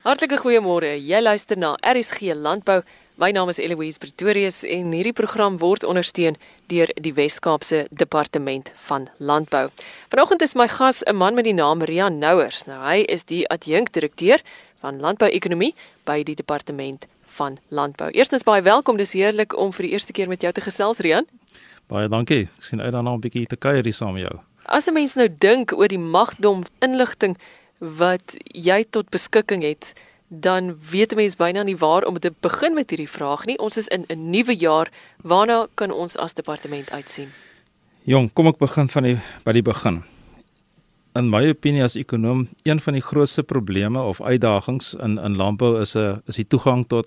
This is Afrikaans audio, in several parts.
Hartlike goeiemôre. Jy luister na RSG Landbou. My naam is Eloise Pretorius en hierdie program word ondersteun deur die Wes-Kaapse Departement van Landbou. Vanoggend is my gas 'n man met die naam Rian Nouers. Nou hy is die adjunkdirekteur van landbouekonomie by die Departement van Landbou. Eerstens baie welkom. Dis heerlik om vir die eerste keer met jou te gesels, Rian. Baie dankie. Ek sien uit daarna 'n bietjie te kuier hier saam met jou. As 'n mens nou dink oor die magdom inligting wat jy tot beskikking het, dan weet 'n mens byna nie waar om te begin met hierdie vraag nie. Ons is in 'n nuwe jaar. Waarna kan ons as departement uitsien? Jong, kom ek begin van die by die begin. In my opinie as ekonom, een van die grootste probleme of uitdagings in in landbou is 'n is die toegang tot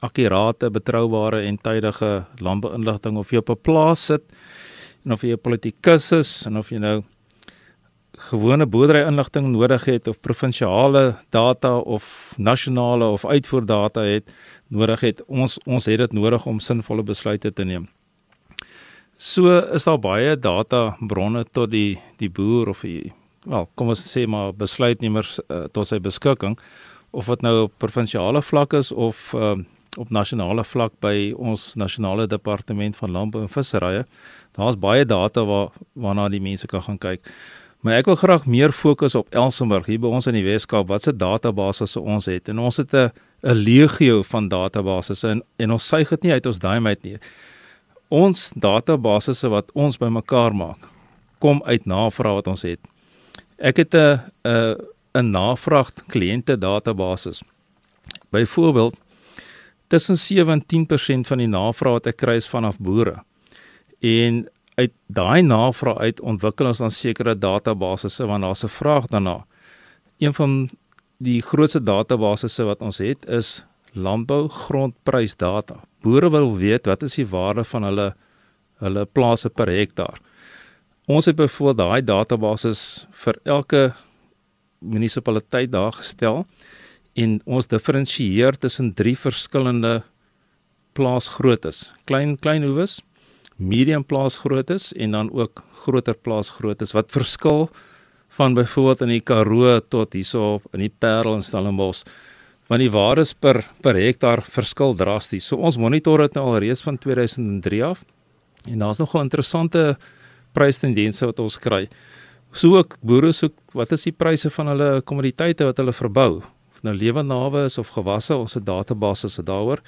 akkurate, betroubare en tydige landbouinligting of jy op 'n plaas sit en of jy 'n politikus is en of jy nou gewone boerderyinligting nodig het of provinsiale data of nasionale of uitvoerdata het nodig het ons ons het dit nodig om sinvolle besluite te neem. So is daar baie data bronne tot die die boer of die wel kom ons sê maar besluitnemers uh, tot sy beskikking of dit nou op provinsiale vlak is of uh, op nasionale vlak by ons nasionale departement van landbou en visserye. Daar's baie data waar waarna die mense kan gaan kyk. Maar ek wil graag meer fokus op Elsenburg hier by ons in die Weskaap. Watse databasisse ons het? En ons het 'n 'n legio van databasisse en en ons suig dit nie uit ons duim uit nie. Ons databasisse wat ons bymekaar maak, kom uit navraag wat ons het. Ek het 'n 'n 'n navraag kliënte databasisse. Byvoorbeeld tussen 7 en 10% van die navraag wat ek kry is vanaf boere. En uit daai navraag uit ontwikkel ons dan sekere databasisse want daar's 'n vraag daarna. Een van die grootste databasisse wat ons het is landbou grondprysdata. Boere wil weet wat is die waarde van hulle hulle plase per hektaar. Ons het byvoorbeeld daai databasisse vir elke munisipaliteit daar gestel en ons diferensieer tussen drie verskillende plaasgroottes. Klein klein hoewes, medium plaasgroottes en dan ook groter plaasgroottes wat verskil van byvoorbeeld in die Karoo tot hierso in die Parel en Stellenbosch want die waardes per per hektaar verskil drasties. So ons monitor dit nou al reeds van 2003 af en daar's nogal interessante prystendense wat ons kry. So ook boere soek wat is die pryse van hulle kommoditeite wat hulle verbou? Nou lewende hawe is of gewasse, ons het databasisse daaroor.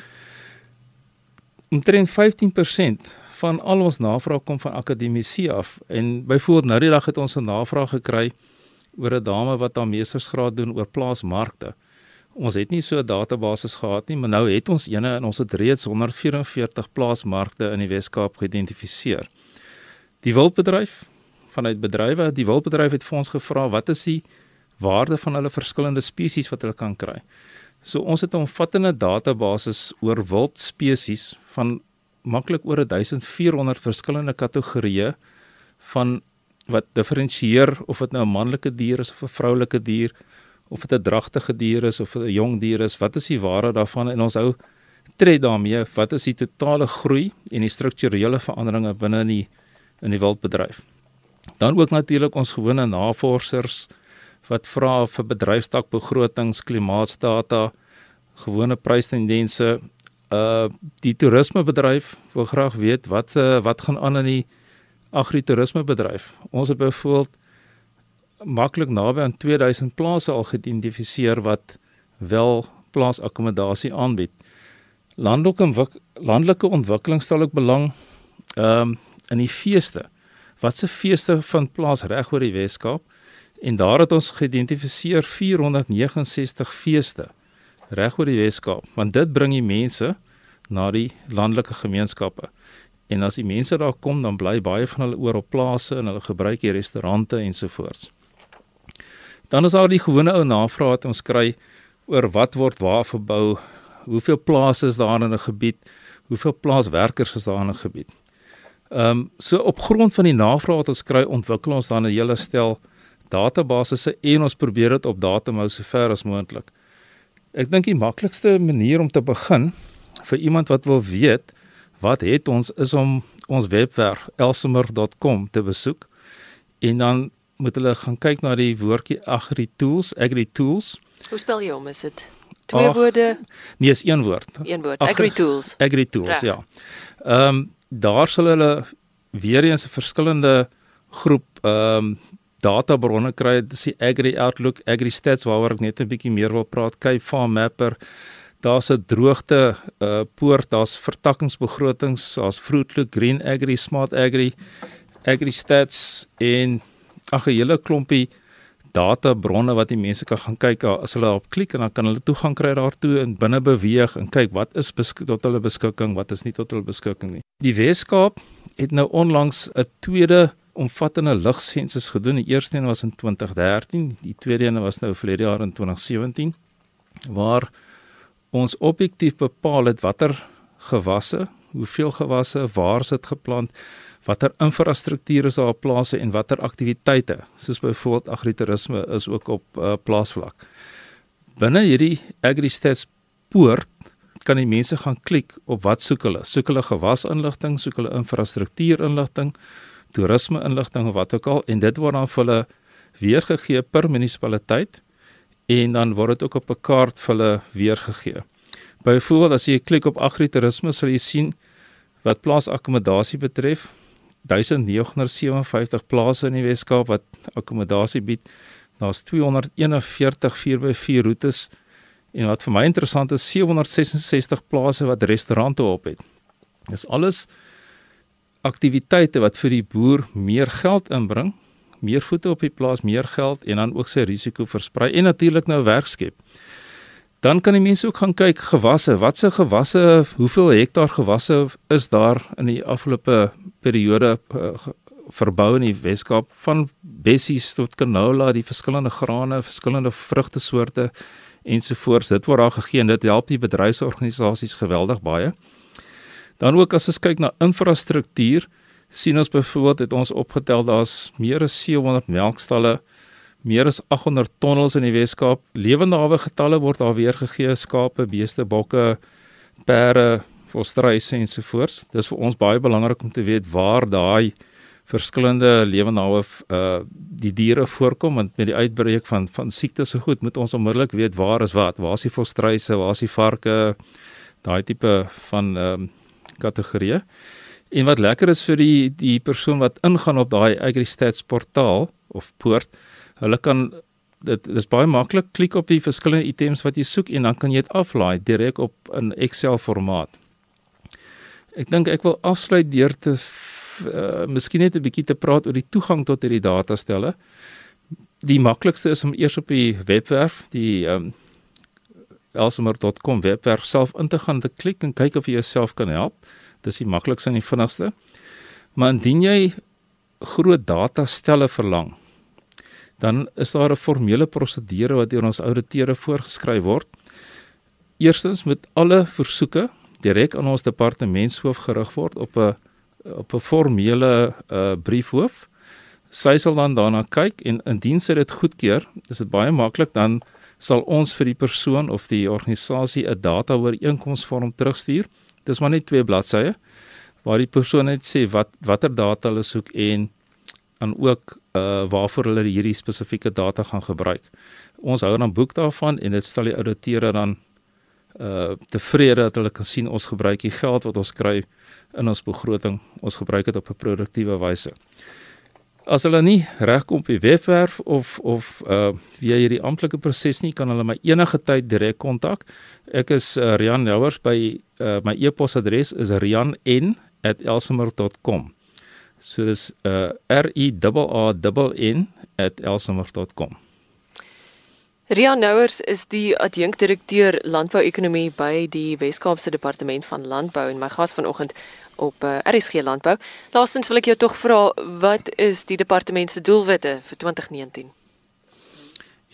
Omtrent 15% van al ons navraag kom van akademici af en byvoorbeeld nou die dag het ons 'n navraag gekry oor 'n dame wat haar meestersgraad doen oor plaasmarkte. Ons het nie so 'n database gehad nie, maar nou het ons eene en ons het reeds 144 plaasmarkte in die Wes-Kaap geïdentifiseer. Die wildbedryf vanuit bedrywe, die wildbedryf het vir ons gevra wat is die waarde van hulle verskillende spesies wat hulle kan kry. So ons het 'n omvattende database oor wildspesies van maklik oor 1400 verskillende kategorieë van wat diferensieer of dit nou 'n manlike dier is of 'n vroulike dier of dit 'n dragtige dier is of 'n jong dier is, wat is die waarde daarvan en ons hou tred daarmee wat is die totale groei en die strukturele veranderinge binne in die in die wildbedryf. Dan ook natuurlik ons gewone navorsers wat vra vir bedryfstakbegrotings, klimaatsdata, gewone prystendense uh die toerismebedryf wil graag weet wat uh, wat gaan aan in die agritourismebedryf. Ons het byvoorbeeld maklik naby aan 2000 plase al geïdentifiseer wat wel plaasakkommodasie aanbied. Landelike landelike ontwikkeling stel ook belang ehm um, in die feeste. Wat se feeste van plaas reg oor die Wes-Kaap? En daar het ons geïdentifiseer 469 feeste reg oor die Weskaap, want dit bring die mense na die landelike gemeenskappe. En as die mense daar kom, dan bly baie van hulle oor op plase en hulle gebruik die restaurante ensovoorts. Dan is daar die gewone ou navraag wat ons kry oor wat word waar verbou, hoeveel plase is daar in 'n gebied, hoeveel plaaswerkers is daar in 'n gebied. Ehm um, so op grond van die navraag wat ons kry, ontwikkel ons dan 'n hele stel databasisse en ons probeer dit op datum hou so ver as moontlik. Ek dink die maklikste manier om te begin vir iemand wat wil weet wat het ons is om ons webwerf elsemer.com te besoek en dan moet hulle gaan kyk na die woordjie agri tools, agri tools. Hoe spel jy hom? Is dit twee Ach, woorde? Nee, is een woord. Een woord. Agri tools. Agri tools, ja. Ehm um, daar sal hulle weer eens 'n verskillende groep ehm um, databronne kry. Dis die Agri Outlook, Agri Stats waaroor ek net 'n bietjie meer wil praat. Cape Farm Mapper. Daar's 'n droogte uh poort, daar's vertakkingsbegrotings, daar's Fruitlook, Green Agri, Smart Agri, Agri Stats en ag 'n hele klompie databronne wat die mense kan gaan kyk as hulle op klik en dan kan hulle toegang kry daartoe en binne beweeg en kyk wat is tot hulle beskikking, wat is nie tot hulle beskikking nie. Die Weskaap het nou onlangs 'n tweede omvattende lugsensus gedoen. Die eerste een was in 2013, die tweede een was nou verlede jaar in 2017 waar ons objektief bepaal het watter gewasse, hoeveel gewasse, waar sit geplant, watter infrastruktuur is daar op plase en watter aktiwiteite, soos byvoorbeeld agritourisme is ook op uh, plaasvlak. Binne hierdie AgriStats poort kan die mense gaan klik op wat soek hulle. Soek hulle gewasinligting, soek hulle infrastruktuurinligting, toerisme inligting of wat ook al en dit word dan vir hulle weergegee per munisipaliteit en dan word dit ook op 'n kaart vir hulle weergegee. Byvoorbeeld as jy klik op agritourisme sal jy sien wat plaasakkommodasie betref 1957 plase in die Weskaap wat akkommodasie bied. Daar's 241 4x4 roetes en wat vir my interessant is 766 plase wat restaurante op het. Dis alles aktiwiteite wat vir die boer meer geld inbring, meer voete op die plaas, meer geld en dan ook sy risiko versprei en natuurlik nou werk skep. Dan kan die mense ook gaan kyk gewasse, watse gewasse, hoeveel hektaar gewasse is daar in die afgelope periode uh, verbou in die Weskaap van bessies tot canola, die verskillende grane, verskillende vrugtesoorte ensovoorts. Dit word daar gegee en dit help die bedryfsorganisasies geweldig baie. Dan ook as ons kyk na infrastruktuur, sien ons byvoorbeeld het ons opgetel daar's meer as 700 melkstalle meer as 800 tonnels in die Weskaap. Lewende hawe getalle word daar weer gegee: skape, beeste, bokke, perde, volstruise ensovoorts. Dis vir ons baie belangrik om te weet waar daai verskillende lewende hawe uh die diere voorkom want met die uitbreek van van siektes so goed moet ons onmiddellik weet waar is wat, waar is die volstruise, waar is die varke, daai tipe van ehm um, kategorieë. En wat lekker is vir die die persoon wat ingaan op daai AgriStats portaal of poort, Hulle kan dit dis baie maklik klik op die verskillende items wat jy soek en dan kan jy dit aflaai direk op 'n Excel formaat. Ek dink ek wil afsluit deur te uh, miskien net 'n bietjie te praat oor die toegang tot hierdie datastelle. Die maklikste is om eers op die webwerf, die um, elsemer.com webwerf self in te gaan te klik en kyk of jy jouself kan help. Dis die maklikste en die vinnigste. Maar indien jy groot datastelle verlang, dan is daar 'n formele prosedure wat deur ons ouditeure voorgeskryf word. Eerstens moet alle versoeke direk aan ons departementshoof gerig word op 'n op 'n formele uh, briefhoof. Sy sal dan daarna kyk en indien sy dit goedkeur, is dit baie maklik dan sal ons vir die persoon of die organisasie 'n data ooreenkomsvorm terugstuur. Dis maar net twee bladsye waar die persoon net sê wat watter data hulle soek en dan ook uh waarvoor hulle hierdie spesifieke data gaan gebruik. Ons hou dan boek daarvan en dit stel die ouditeure dan uh tevrede dat hulle kan sien ons gebruik die geld wat ons kry in ons begroting, ons gebruik dit op 'n produktiewe wyse. As hulle nie regkom op die webwerf of of uh via hierdie amptelike proses nie, kan hulle my enige tyd direk kontak. Ek is uh, Rian Nouwers by uh, my e-posadres is rian@elsemer.com. So dis uh R I A A N @elsemer.com. Ria Nouers is die adjunkdirekteur landbouekonomie by die Wes-Kaapse Departement van Landbou en my gas vanoggend op uh, RSG Landbou. Laastens wil ek jou tog vra wat is die departement se doelwitte vir 2019?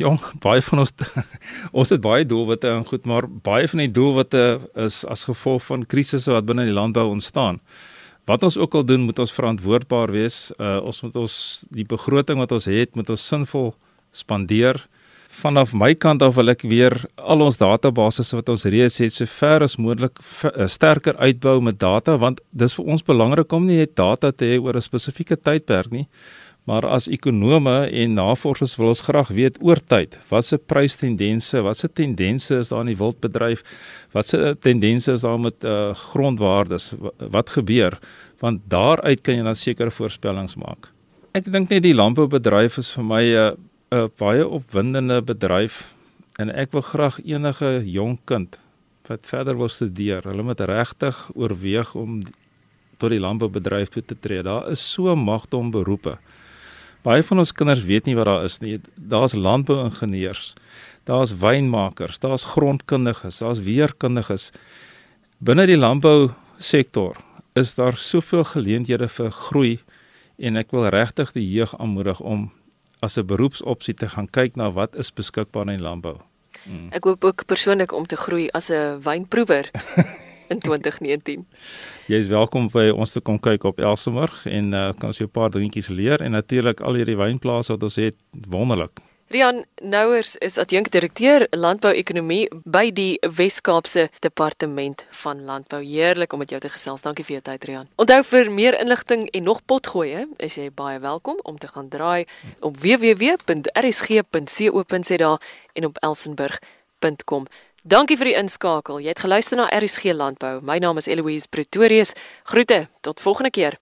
Jong, baie van ons ons het baie doelwitte en goed, maar baie van die doelwitte is as gevolg van krisisse wat binne die landbou ontstaan. Wat ons ook al doen, moet ons verantwoordbaar wees. Uh ons moet ons die begroting wat ons het, moet ons sinvol spandeer. Vanaf my kant af wil ek weer al ons databasisse wat ons reeds het, so ver as moontlik uh, sterker uitbou met data want dis vir ons belangrik om nie net data te hê oor 'n spesifieke tydperk nie, Maar as ekonome en navorsers wil ons graag weet oor tyd, watse prystendense, watse tendense is daar in die wildbedryf, watse tendense is daar met uh, grondwaardes, wat gebeur? Want daaruit kan jy dan sekere voorspellings maak. Ek dink net die landboubedryf is vir my 'n uh, 'n baie opwindende bedryf en ek wil graag enige jong kind wat verder wil studeer, hulle moet regtig oorweeg om tot die landboubedryf toe te tree. Daar is so magte om beroepe. Baie van ons kinders weet nie wat daar is nie. Daar's landbouingenieurs, daar's wynmakers, daar's grondkundiges, daar's weerkundiges. Binne die landbou sektor is daar soveel geleenthede vir groei en ek wil regtig die jeug aanmoedig om as 'n beroepsopsie te gaan kyk na wat is beskikbaar in landbou. Hmm. Ek hoop ook persoonlik om te groei as 'n wynproewer in 2019. Jy is welkom by ons te kom kyk op Elsenburg en uh, kan ons jou 'n paar dingetjies leer en natuurlik al hierdie wynplase wat ons het, wonderlik. Rian Nouers is adjunkdirekteur landbouekonomie by die Wes-Kaapse Departement van Landbou. Heerlik om met jou te gesels. Dankie vir jou tyd, Rian. Onthou vir meer inligting en nog potgoeie, is jy baie welkom om te gaan draai op www.rsg.co.za en op elsenburg.com. Dankie vir die inskakel. Jy het geluister na RSG Landbou. My naam is Eloise Pretorius. Groete. Tot volgende keer.